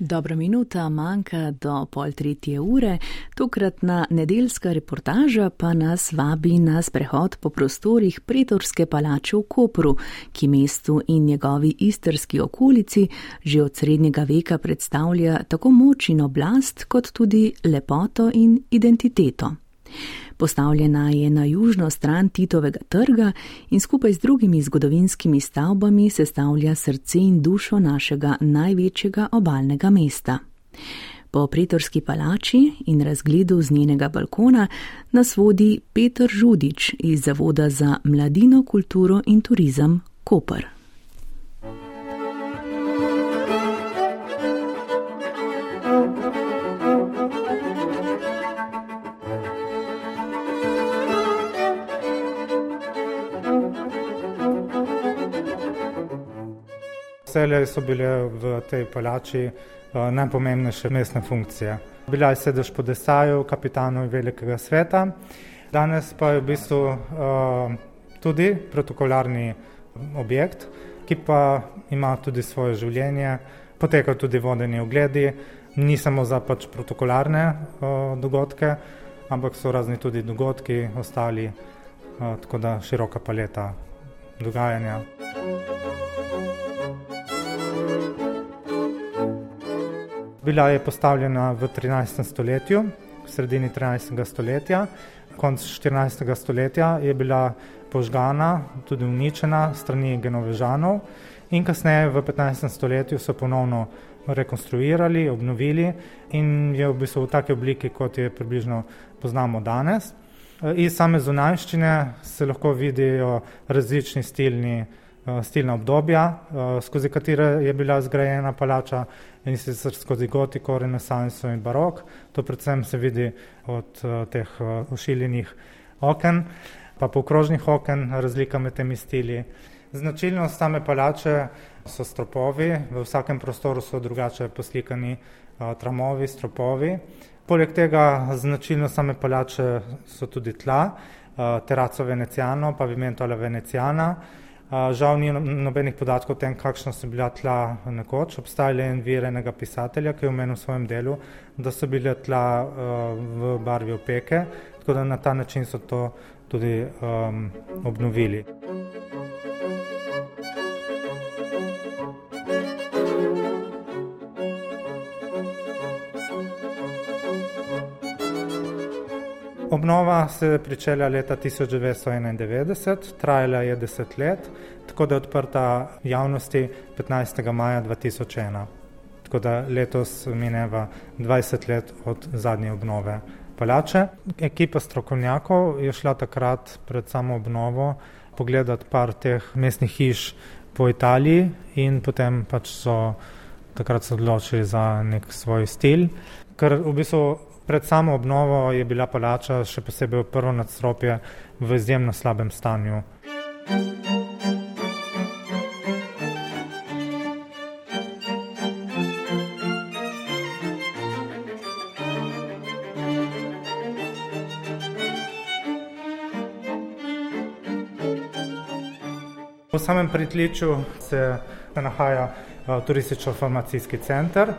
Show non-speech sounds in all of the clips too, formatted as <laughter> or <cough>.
Dobra minuta manjka do pol tretje ure, tokratna nedeljska reportaža pa nas vabi na sprehod po prostorih Pretorske palače v Kopru, ki mestu in njegovi istrski okolici že od srednjega veka predstavlja tako moč in oblast, kot tudi lepoto in identiteto. Postavljena je na južno stran Titovega trga in skupaj z drugimi zgodovinskimi stavbami sestavlja srce in dušo našega največjega obalnega mesta. Po pretorski palači in razgledu z njenega balkona nas vodi Petr Žudič iz Zavoda za mladino, kulturo in turizem Koper. Vselej so bile v tej palači eh, najpomembnejše mestne funkcije. Bila je sedež podesaju, kapitanov velikega sveta, danes pa je v bistvu uh, tudi protokolarni objekt, ki pa ima tudi svoje življenje, poteka tudi vodeni ogledi, ni samo za pač protokolarne uh, dogodke, ampak so razni tudi dogodki ostali, tako da široka paleta dogajanja. Bila je postavljena v 13. stoletju, v sredini 13. stoletja, konc 14. stoletja je bila požgana, tudi uničena strani genovežanov in kasneje v 15. stoletju so ponovno rekonstruirali, obnovili in je v bistvu v taki obliki, kot je približno poznamo danes. Iz same zunanjščine se lahko vidijo različni stilni stilna obdobja, skozi katere je bila zgrajena palača in sicer skozi gotiko, renesanso in barok. To predvsem se vidi od eh, teh ošiljenih oken, pa pokrožnih oken, razlika med temi stili. Značilnost same palače so stropovi, v vsakem prostoru so drugače poslikani tramovi, stropovi. Poleg tega značilnost same palače so tudi tla, teraco venecijano, pavimento alla venecijana, Žal ni no-, nobenih podatkov o tem, kakšna so bila tla nekoč. Obstaja le en vir enega pisatelja, ki je omenil v svojem delu, da so bile tla v barvi opeke, tako da na ta način so to tudi um, obnovili. Obnova se je pričela leta 1991, trajala je 10 let, tako da je odprta javnosti 15. maja 2001. Tako da letos mineva 20 let od zadnje obnove palače. Ekipa strokovnjakov je šla takrat pred samo obnovo pogledati par teh mestnih hiš po Italiji in potem pač so takrat se odločili za nek svoj stil, ker v bistvu Pred samo obnovo je bila palača, še posebej prvo nadstropje, v izjemno slabem stanju. V samem pritličju se nahaja uh, turistično-farmacijski center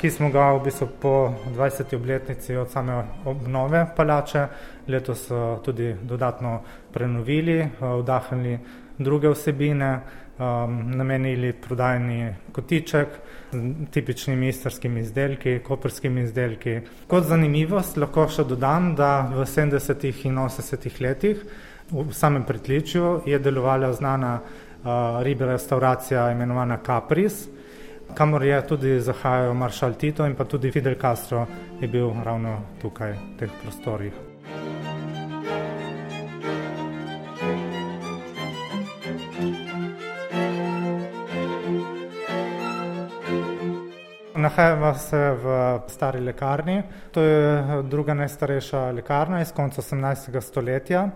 ki smo ga v bistvu po 20. obletnici od same obnove palače letos eh, tudi dodatno prenovili, eh, vdahnili druge vsebine, um, namenili prodajni kotiček z tipičnimi istarskimi izdelki, koperskimi izdelki. Kot zanimivost lahko še dodam, da v 70. in 80. letih v samem pritličju je delovala znana uh, ribe restauracija imenovana Capris, kamor je tudi zahajal maršal Tito in pa tudi Fidel Castro je bil ravno tukaj, v teh prostorih. Nahajamo se v stari lekarni, to je druga najstarejša lekarna iz konca 18. stoletja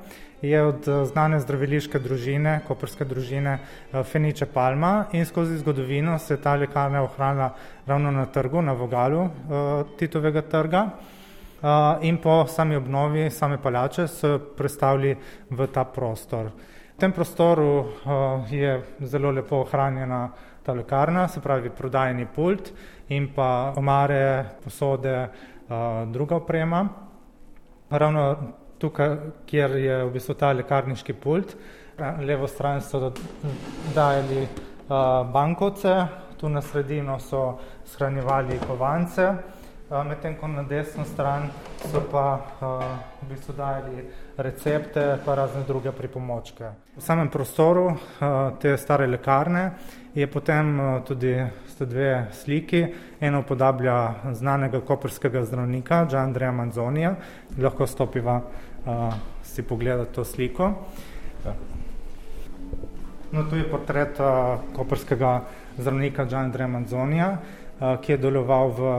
je od eh, znane zdraviliške družine, koperske družine eh, Feniče Palma in skozi zgodovino se je ta lekarna ohranila ravno na trgu, na vogalu Titovega trga. In po sami obnovi same palače so jo predstavili v ta prostor. V tem prostoru je zelo lepo ohranjena ta lekarna, se pravi prodajni pult in pa omare, posode, druga oprema. Ravno tukaj, kjer je v bistvu ta lekarniški pult, levo stran so dajali bankovce, tu na sredino so shranjevali kovance, medtem ko na desno stran so pa v bistvu dajali recepte pa razne druge pripomočke. V samem prostoru te stare lekarne je potem tudi sta dve sliki, ena upodablja znanega koprskega zdravnika Gian Andreja Manzonija, lahko stopiva si pogledati to sliko. No, tu je portret koprskega zdravnika Gian Andreja Manzonija, ki je deloval v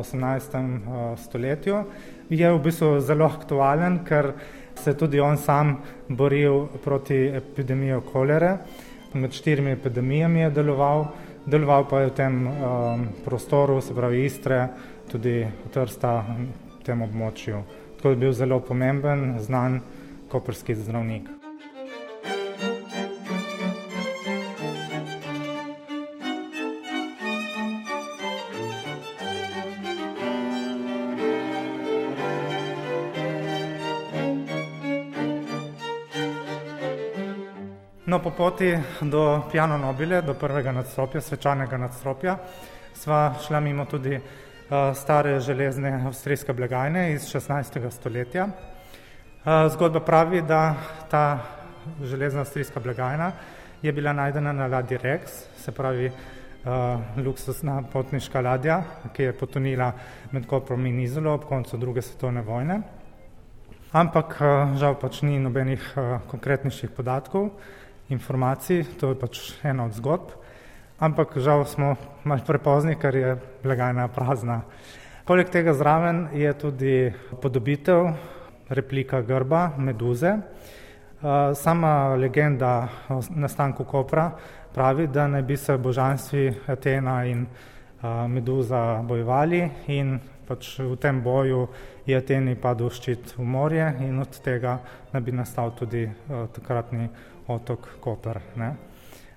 osemnajstem stoletju. Je v bistvu zelo aktualen, ker se je tudi on sam boril proti epidemiji kolere. Med štirimi epidemijami je deloval, deloval pa je v tem prostoru, se pravi Istre, tudi Trsta, tem območju. Tako je bil zelo pomemben, znan koprski zdravnik. No, po poti do Piano Nobile, do prvega nadstropja, svečanega nadstropja, sva šla mimo tudi stare železne avstrijske blagajne iz šestnajstega stoletja. zgodba pravi, da ta železna avstrijska blagajna je bila najdena na ladji Rex, se pravi luksuzna potniška ladja, ki je potonila med Koprom in Izolo ob koncu druge svetovne vojne. Ampak žal pač ni nobenih konkretnejših podatkov, informacij, to je pač ena od zgodb. Ampak žal smo malo prepozni, ker je blagajna prazna. Poleg tega zraven je tudi upodobitev, replika grba Meduze. sama legenda o nastanku Kopra pravi, da naj bi se božanstvi Atena in Meduza bojevali in pač v tem boju je Ateni padel ščit v morje in od tega naj bi nastal tudi takratni otok Koper, ne.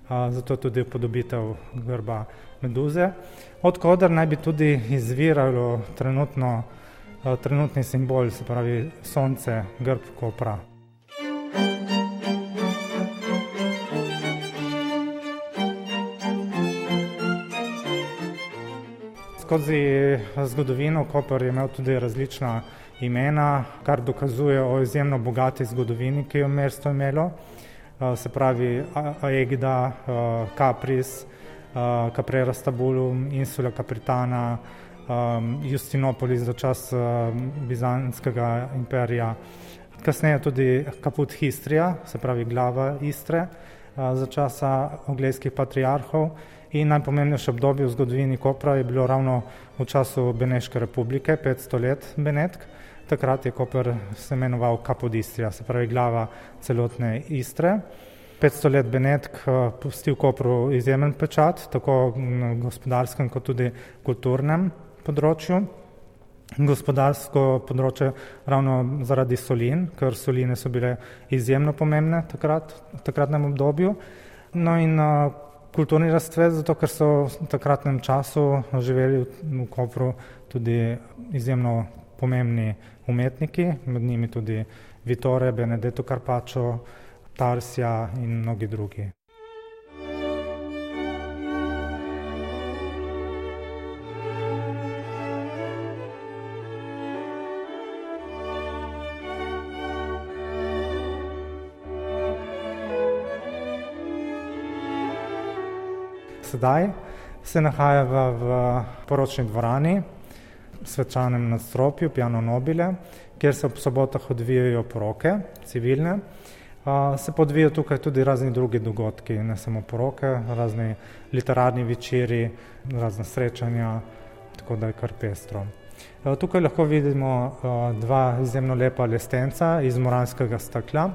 zato tudi upodobitev grba Meduze, od koder naj bi tudi izviralo trenutno, trenutni simbol, se pravi sonce, grb Kopra. Skozi zgodovino Koper je imel tudi različna imena, kar dokazuje o izjemno bogati zgodovini, ki jo je mesto imelo. Se pravi Aegida, Kapris, Caprera Stabulum, Insula Capritana, Justinopolis za čas Bizanskega imperija. Kasneje tudi Caput Histria, se pravi glava Istre, za časa Oglejskih patriarhov. In najpomembnejše obdobje v zgodovini Kopra je bilo ravno v času Beneške republike, petsto let Benetk. Takrat je Koper se imenoval Capodistria, se pravi glava celotne Istre. Petsto let Benetk pusti v Kopru izjemen pečat, tako na gospodarskem kot tudi kulturnem področju. Gospodarsko področje ravno zaradi solin, ker soline so bile izjemno pomembne takrat, v takratnem obdobju. No, in kulturni razcvet zato, ker so v takratnem času živeli v Kopru tudi izjemno pomembni umetniki, med njimi tudi Vittore, Benedetto Carpaccio, Tarsja in mnogi drugi. Sedaj se nahajava v poročni dvorani, svečanem nadstropju Piano Nobile, kjer se ob sobotah odvijajo poroke, civilne. se pa odvijajo tukaj tudi razni drugi dogodki, ne samo poroke, razni literarni večeri, razna srečanja, tako da je kar pestro. tukaj lahko vidimo dva izjemno lepa lestenca iz muranskega stekla,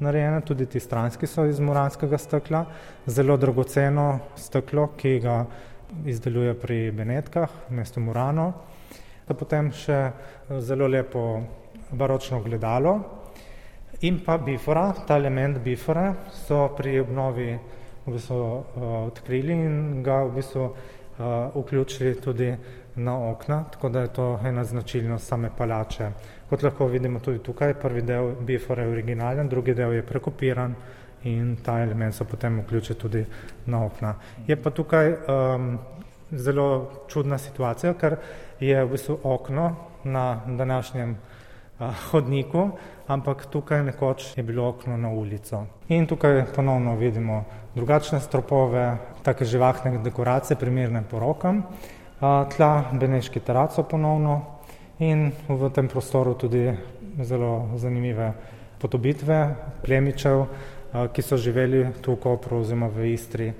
narejena, tudi ti stranski so iz muranskega stekla. Zelo dragoceno steklo, ki ga izdeluje pri Benetkah v mestu Murano. Pa potem še zelo lepo baročno ogledalo in pa bifora, ta element bifore so pri obnovi v bistvu, odkrili in ga v bistvu vključili tudi na okna, tako da je to ena značilnost same palače. Kot lahko vidimo tudi tukaj, prvi del bifora je originalen, drugi del je prekopiran in ta element so potem vključili tudi na okna. Je pa tukaj um, zelo čudna situacija, ker je v bistvu okno na današnjem uh, hodniku, ampak tukaj nekoč je bilo okno na ulico. In tukaj ponovno vidimo drugačne stropove, take živahne dekoracije, primerne porokam, uh, tla, beneški teraco ponovno in v tem prostoru tudi zelo zanimive podobitve plemičev, ki so živeli tu v Kopru oziroma v Istri.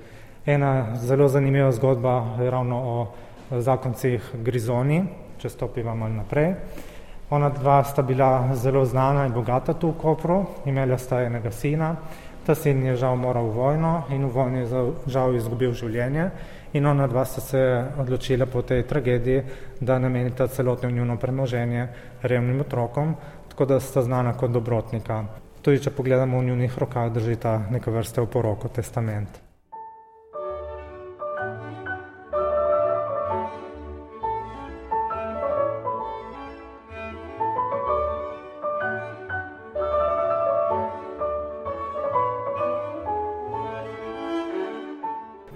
Ena zelo zanimiva zgodba je ravno o zakoncih Grizoni, če stopiva malo naprej. Ona dva sta bila zelo znana in bogata tu v Kopru, imela sta enega sina, ta sin je žal moral v vojno in v vojni je žal izgubil življenje in ona dva sta se odločila po tej tragediji, da namenita celotno njuno premoženje revnim otrokom, tako da sta znana kot dobrotnika. Tudi če pogledamo v njunih rokah, držita neka vrste oporoko, testament.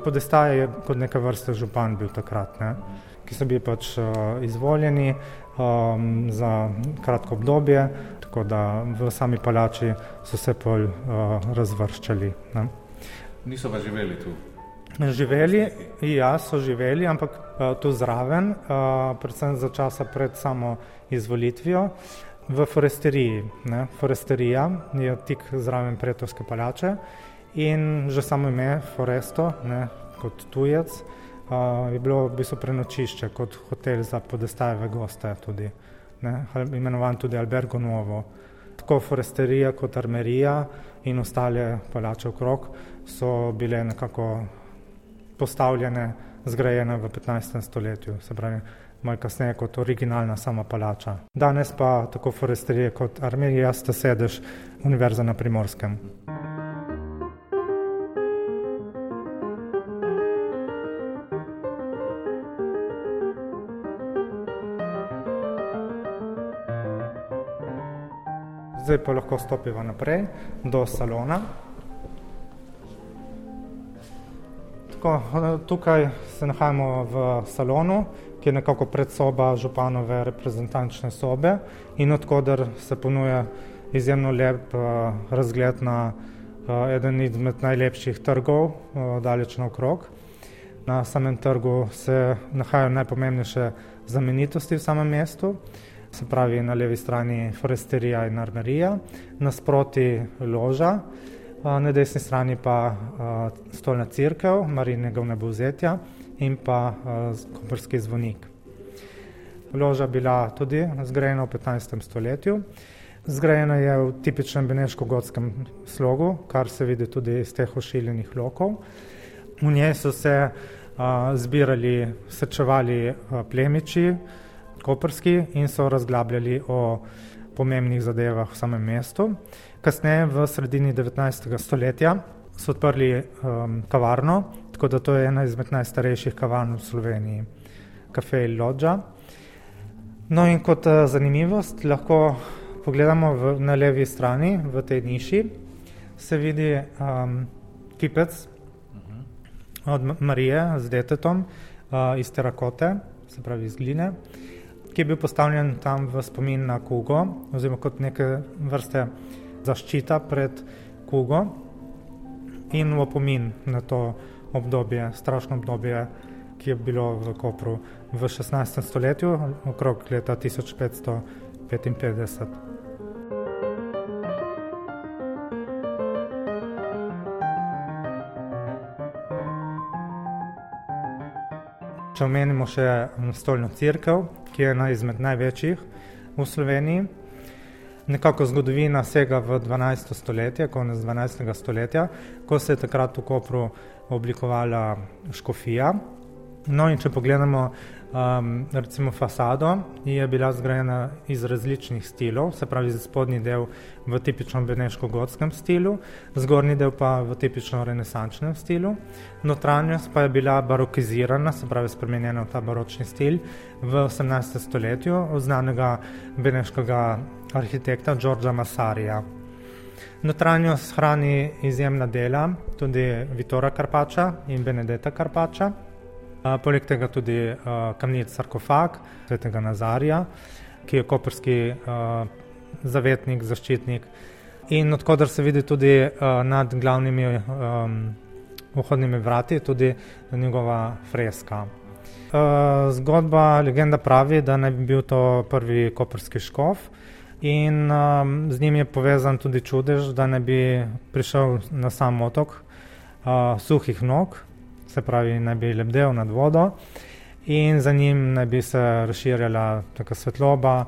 Podestaje je kot neka vrsta župan bil takrat, ne, ki so bili pač uh, izvoljeni um, za kratko obdobje, tako da v sami palači so se pol uh, razvrščali. Ne. Niso pa živeli tu. Živeli, ja, so živeli, ampak uh, tu zraven, uh, predvsem za časa pred samo izvolitvijo, v foresteriji. Ne. Foresterija je tik zraven pretovske palače in že samo ime Foresto, ne, kot tujec, uh, je bilo v bistvu prenočišče kot hotel za podestajeve goste tudi, ne, imenovan tudi Albergo Nuovo. Tako foresterija kot armerija in ostale palače okrog so bile nekako postavljene, zgrajene v 15. stoletju, se pravi malo kasneje kot originalna sama palača. Danes pa tako foresterija kot armerija sta sedež Univerze na Primorskem. Zdaj pa lahko stopimo naprej do salona. Tako, tukaj se nahajamo v salonu, ki je nekako predsoba županove reprezentančne sobe in odkuder se ponuja izjemno lep uh, razgled na uh, eden izmed najlepših trgov daleč naokrog. Na samem trgu se nahajajo najpomembnejše znamenitosti v samem mestu se pravi na levi strani foresterija in armerija, nasproti loža, na desni strani pa stolna crkva Marinega vnebovzetja in pa koperski zvonik. Loža bila tudi zgrajena v 15. stoletju. Zgrajena je v tipičnem beneško-gotskem slogu, kar se vidi tudi iz teh ošiljenih lokov. V njej so se zbirali, srečevali plemiči, koperski in so razglabljali o pomembnih zadevah v samem mestu. Kasneje, v sredini 19. stoletja, so odprli um, kavarno, tako da to je ena izmed najstarejših kavarn v Sloveniji, Cafe Lodža. No in kot uh, zanimivost lahko pogledamo v, na levi strani, v tej niši, se vidi um, kipec od Marije z detetom uh, iz terakote, se pravi iz gline ki je bil postavljen tam v spomin na Kugo, oziroma kot neke vrste zaščita pred Kugo in v opomin na to obdobje, strašno obdobje, ki je bilo v Kopru v 16. stoletju, okrog leta 1555. Če omenimo še stolno crkvo, ki je ena izmed največjih v Sloveniji, nekako zgodovina sega v 12. stoletje, konec 12. stoletja, ko se je takrat v Kopru oblikovala škofija. No, in če pogledamo Um, recimo fasado je bila zgrajena iz različnih stilov, se pravi, spodnji del v tipičnem beneško-gotskem stilu, zgornji del pa v tipično renesančnem stilu. Notranjost pa je bila barokizirana, se pravi, spremenjena v ta baročni stil v 18. stoletju od znanega beneškega arhitekta Đorđa Masarija. Notranjost hrani izjemna dela, tudi Vitora Karpača in Benedeta Karpača. Poleg tega tudi kamnit sarkofag svetega Nazarija, ki je koperski zavetnik, zaščitnik. In odkudar se vidi tudi nad glavnimi vhodnimi vrati, tudi njegova freska. Zgodba, legenda pravi, da naj bi bil to prvi koperski škof. In um, z njim je povezan tudi čudež, da ne bi prišel na sam otok uh, suhih nog, se pravi, naj bi lebdel nad vodo in za njim naj bi se razširjala taka svetloba,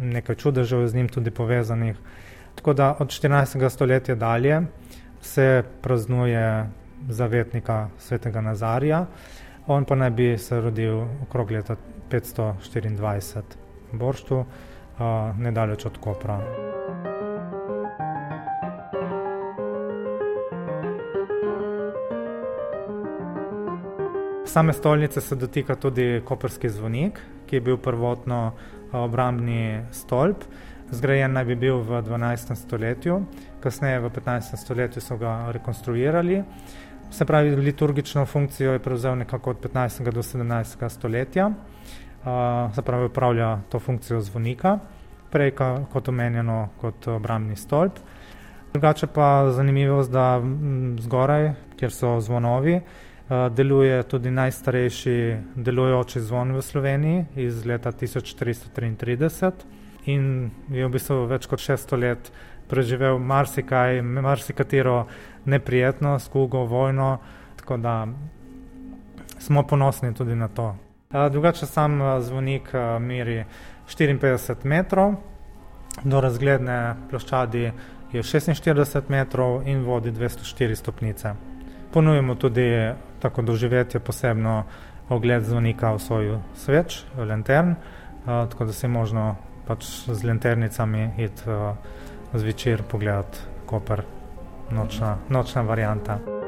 nekaj čudežev z njim tudi povezanih. Tako da od 14. stoletja dalje se praznuje zavetnika svetega Nazarija, on pa naj bi se rodil okrog leta 524 v Borštu, uh, nedaleč od Kopra. Same stolnice se dotika tudi koperski zvonik, ki je bil prvotno obrambni stolp. Zgrajen naj bi bil v 12. stoletju, kasneje v 15. stoletju so ga rekonstruirali. Se pravi, liturgično funkcijo je prevzel nekako od 15. do 17. stoletja, se pravi, upravlja to funkcijo zvonika, prej kot omenjeno kot obrambni stolp. Drugače pa zanimivost, da zgoraj, kjer so zvonovi, deluje tudi najstarejši delujoči zvon v Sloveniji iz leta 1433 in je v bistvu več kot 600 let preživel marsikaj, marsikatero neprijetno, skugo, vojno, tako da smo ponosni tudi na to. Drugače sam zvonik meri 54 metrov, do razgledne ploščadi je 46 metrov in vodi 204 stopnice. Ponujemo tudi tako doživetje posebno ogled zvonika v svoju sveč, lantern, tako da se je možno pač z lanternicami iti zvečer pogledati Koper, nočna, nočna varianta.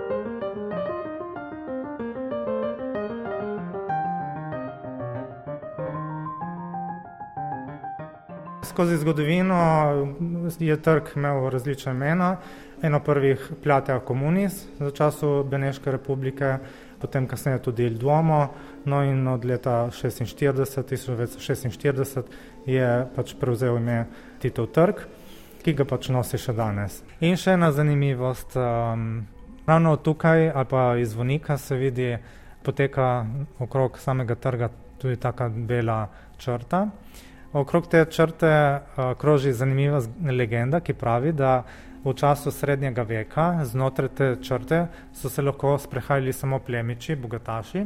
Skozi zgodovino je trg imel različna imena eno prvih Platea Comunis za času Beneške republike, potem kasneje tudi Il Duomo, no in od leta 46, 1946 je pač prevzel ime Titov trg, ki ga pač nosi še danes. In še ena zanimivost, um, ravno tukaj ali pa iz zvonika se vidi, poteka okrog samega trga tudi taka bela črta. Okrog te črte uh, kroži zanimiva legenda, ki pravi, da v času srednjega veka, znotraj te črte, so se lahko sprehajali samo plemiči, bogataši,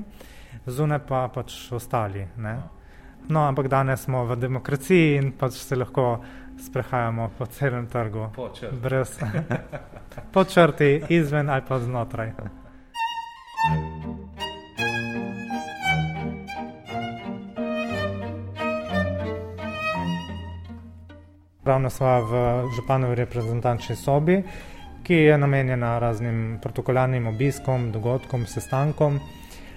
zunaj pa pač ostali. Ne? No, ampak danes smo v demokraciji in pač se lahko sprehajamo po celem trgu. Po črti. Brez, <laughs> po črti, izven ali pa znotraj. Ravno smo v županovi reprezentančni sobi, ki je namenjena raznim protokolarnim obiskom, dogodkom, sestankom.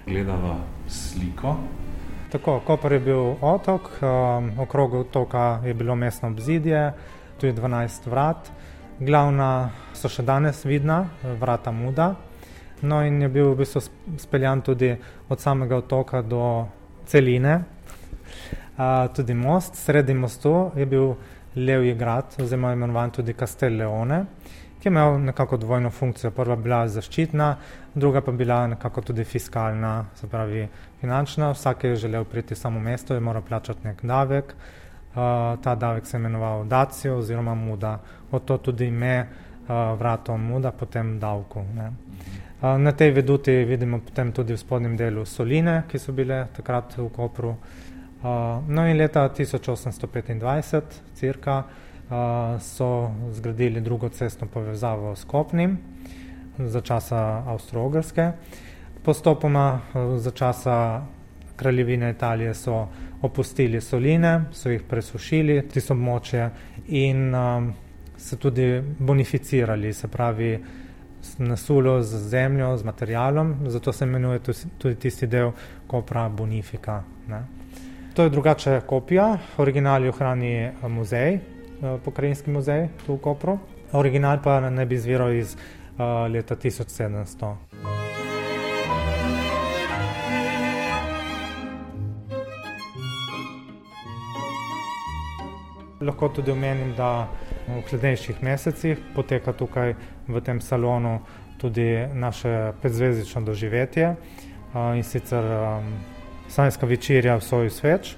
Gledava sliko. Tako, Koper je bil otok, um, okrog otoka je bilo mestno obzidje, tu je 12 vrat. Glavna so še danes vidna, vrata Muda. No in je bil v bistvu speljan tudi od samega otoka do celine. Uh, tudi most, sredi mostu je bil levji grad, oziroma imenovan tudi Castel Leone, ki je imel nekako dvojno funkcijo. Prva bila zaščitna, druga pa bila nekako tudi fiskalna, se pravi finančna. Vsak je želel priti samo mesto, je moral plačati nek davek. Uh, ta davek se je imenoval Dacio oziroma Muda, od to tudi ime uh, vratom Muda, potem davku. Ne. Uh, na tej veduti vidimo potem tudi v spodnjem delu soline, ki so bile takrat v Kopru. Uh, no in leta 1825, cirka, uh, so zgradili drugo cestno povezavo s Kopnim za časa Avstro-Ogrske. Postopoma uh, za časa kraljevine Italije so opustili soline, so jih presušili, tisto območje in um, se tudi bonificirali, se pravi, nasulo z zemljo, z materialom, zato se imenuje tudi tisti del Kopra Bonifika. Ne. To je drugače kopija, original jo hrani muzej, eh, pokrajinski muzej tu v Kopru, original pa ne bi izviral iz uh, leta 1700. Lahko tudi omenim, da v hladnejših mesecih poteka tukaj v tem salonu tudi naše pedzvezdično doživetje in sicer sanjska večerja v soju sveč.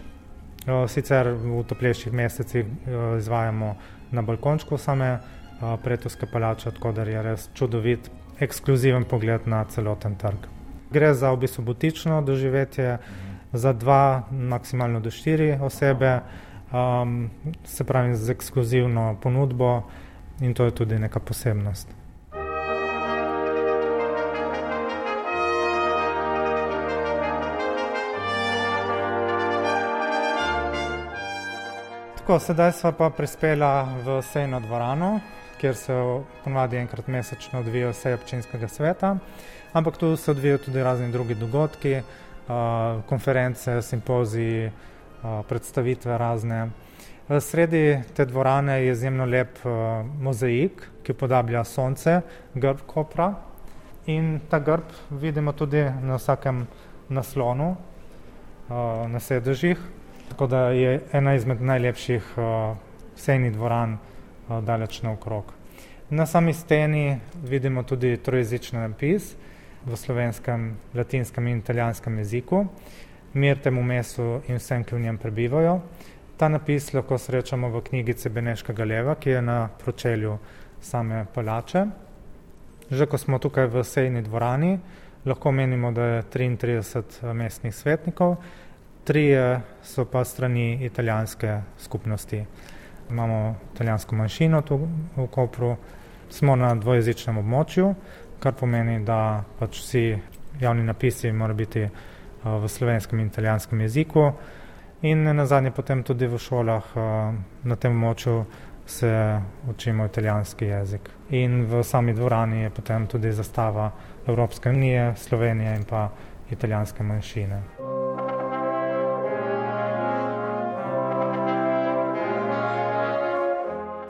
Sicer v toplejših mesecih izvajamo na balkončku same pretovske palače, tako da je res čudovit, ekskluziven pogled na celoten trg. Gre za v bistvu butično doživetje, za dva, maksimalno do štiri osebe um, se pravi z ekskluzivno ponudbo in to je tudi neka posebnost. Tako, sedaj smo pa prispela v sejno dvorano, kjer se ponovadi enkrat mesečno odvijajo seje občinskega sveta, ampak tu se odvijajo tudi razni drugi dogodki, uh, konference, simpoziji, predstavitve razne. Sredi te dvorane je izjemno lep mozaik, ki podablja sonce, grb Kopra. In ta grb vidimo tudi na vsakem naslonu, na sedežih, tako da je ena izmed najlepših sejnih dvoran daleč naokrog. Na sami steni vidimo tudi trojezični napis v slovenskem, latinskem in italijanskem jeziku mir temu mestu in vsem, ki v njem prebivajo. Ta napis lahko srečamo v knjigici Beneškega leva, ki je na pročelju same palače. Že ko smo tukaj v sejni dvorani, lahko menimo, da je 33 eh, mestnih svetnikov, trije so pa strani italijanske skupnosti. Imamo italijansko manjšino tu v Kopru, smo na dvojezičnem območju, kar pomeni, da pač vsi javni napisi morajo biti v slovenskem in italijanskem jeziku. In na zadnje potem tudi v šolah na tem moču se učimo italijanski jezik. In v sami dvorani je potem tudi zastava Evropske unije, Slovenije in pa italijanske manjšine.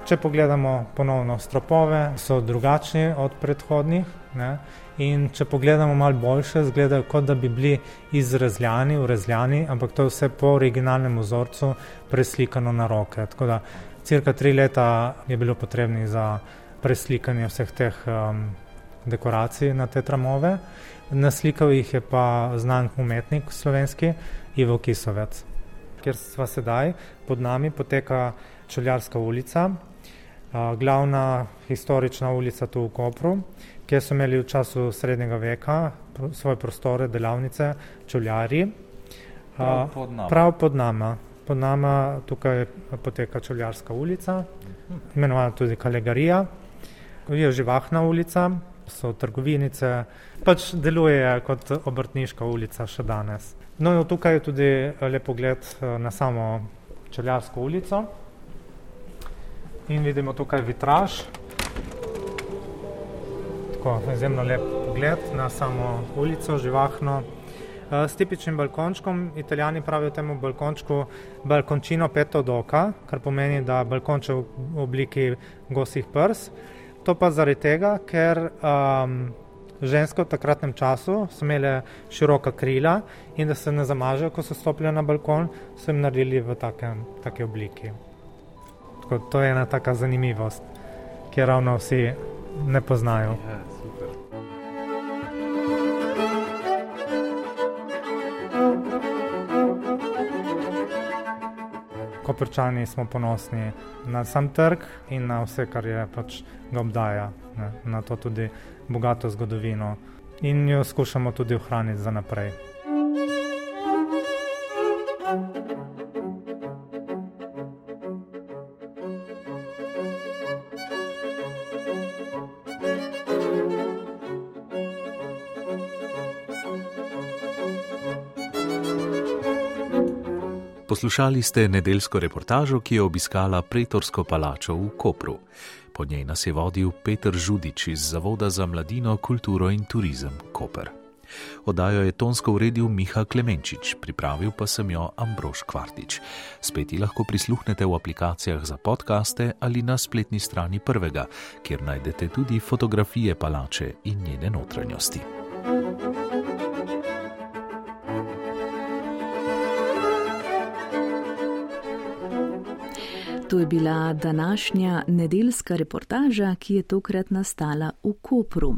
Če pogledamo ponovno stropove, so drugačni od predhodnih. Ne? In če pogledamo malo boljše, izgledajo kot da bi bili izrezljani, urezljani, ampak to je vse po originalnem vzorcu preslikano na roke. Tako da cirka tri leta je bilo potrebnih za preslikanje vseh teh um, dekoracij na te tramove. Naslikal jih je pa znan umetnik slovenski Ivo Kisovec. Ker sva sedaj, pod nami poteka Čeljarska ulica, glavna historična ulica tu v Kopru kjer so imeli v času srednjega veka svoje prostore, delavnice, čuljari. Prav pod nama. Prav pod nama. Pod nama tukaj poteka čuljarska ulica, imenovana tudi Kalegarija. Je živahna ulica, so trgovinice, pač deluje kot obrtniška ulica še danes. No, tukaj je tudi lep pogled na samo čuljarsko ulico. In vidimo tukaj vitraž, tako izjemno lep pogled na samo ulico, živahno. Eh, s tipičnim balkončkom, italijani pravijo temu balkončku balkončino peto doka, kar pomeni, da balkonče v obliki gosih prs. To pa zaradi tega, ker um, ženske v takratnem času so imele široka krila in da se ne zamažejo, ko so stopile na balkon, so jim naredili v takem, take obliki. Tako, to je ena taka zanimivost, ki jo ravno vsi ne poznajo. Ja, super. Koprčani smo ponosni na sam trg in na vse, kar je pač ga obdaja, ne, na to tudi bogato zgodovino in jo skušamo tudi ohraniti za naprej. Poslušali ste nedeljsko reportažo, ki je obiskala Pretorsko palačo v Kopru. Po njej nas je vodil Petr Žudič iz Zavoda za mladino, kulturo in turizem Koper. Odajo je tonsko uredil Miha Klemenčič, pripravil pa sem jo Ambrož Kvartič. Spet ji lahko prisluhnete v aplikacijah za podkaste ali na spletni strani prvega, kjer najdete tudi fotografije palače in njene notranjosti. To je bila današnja nedeljska reportaža, ki je tokrat nastala v Kopru.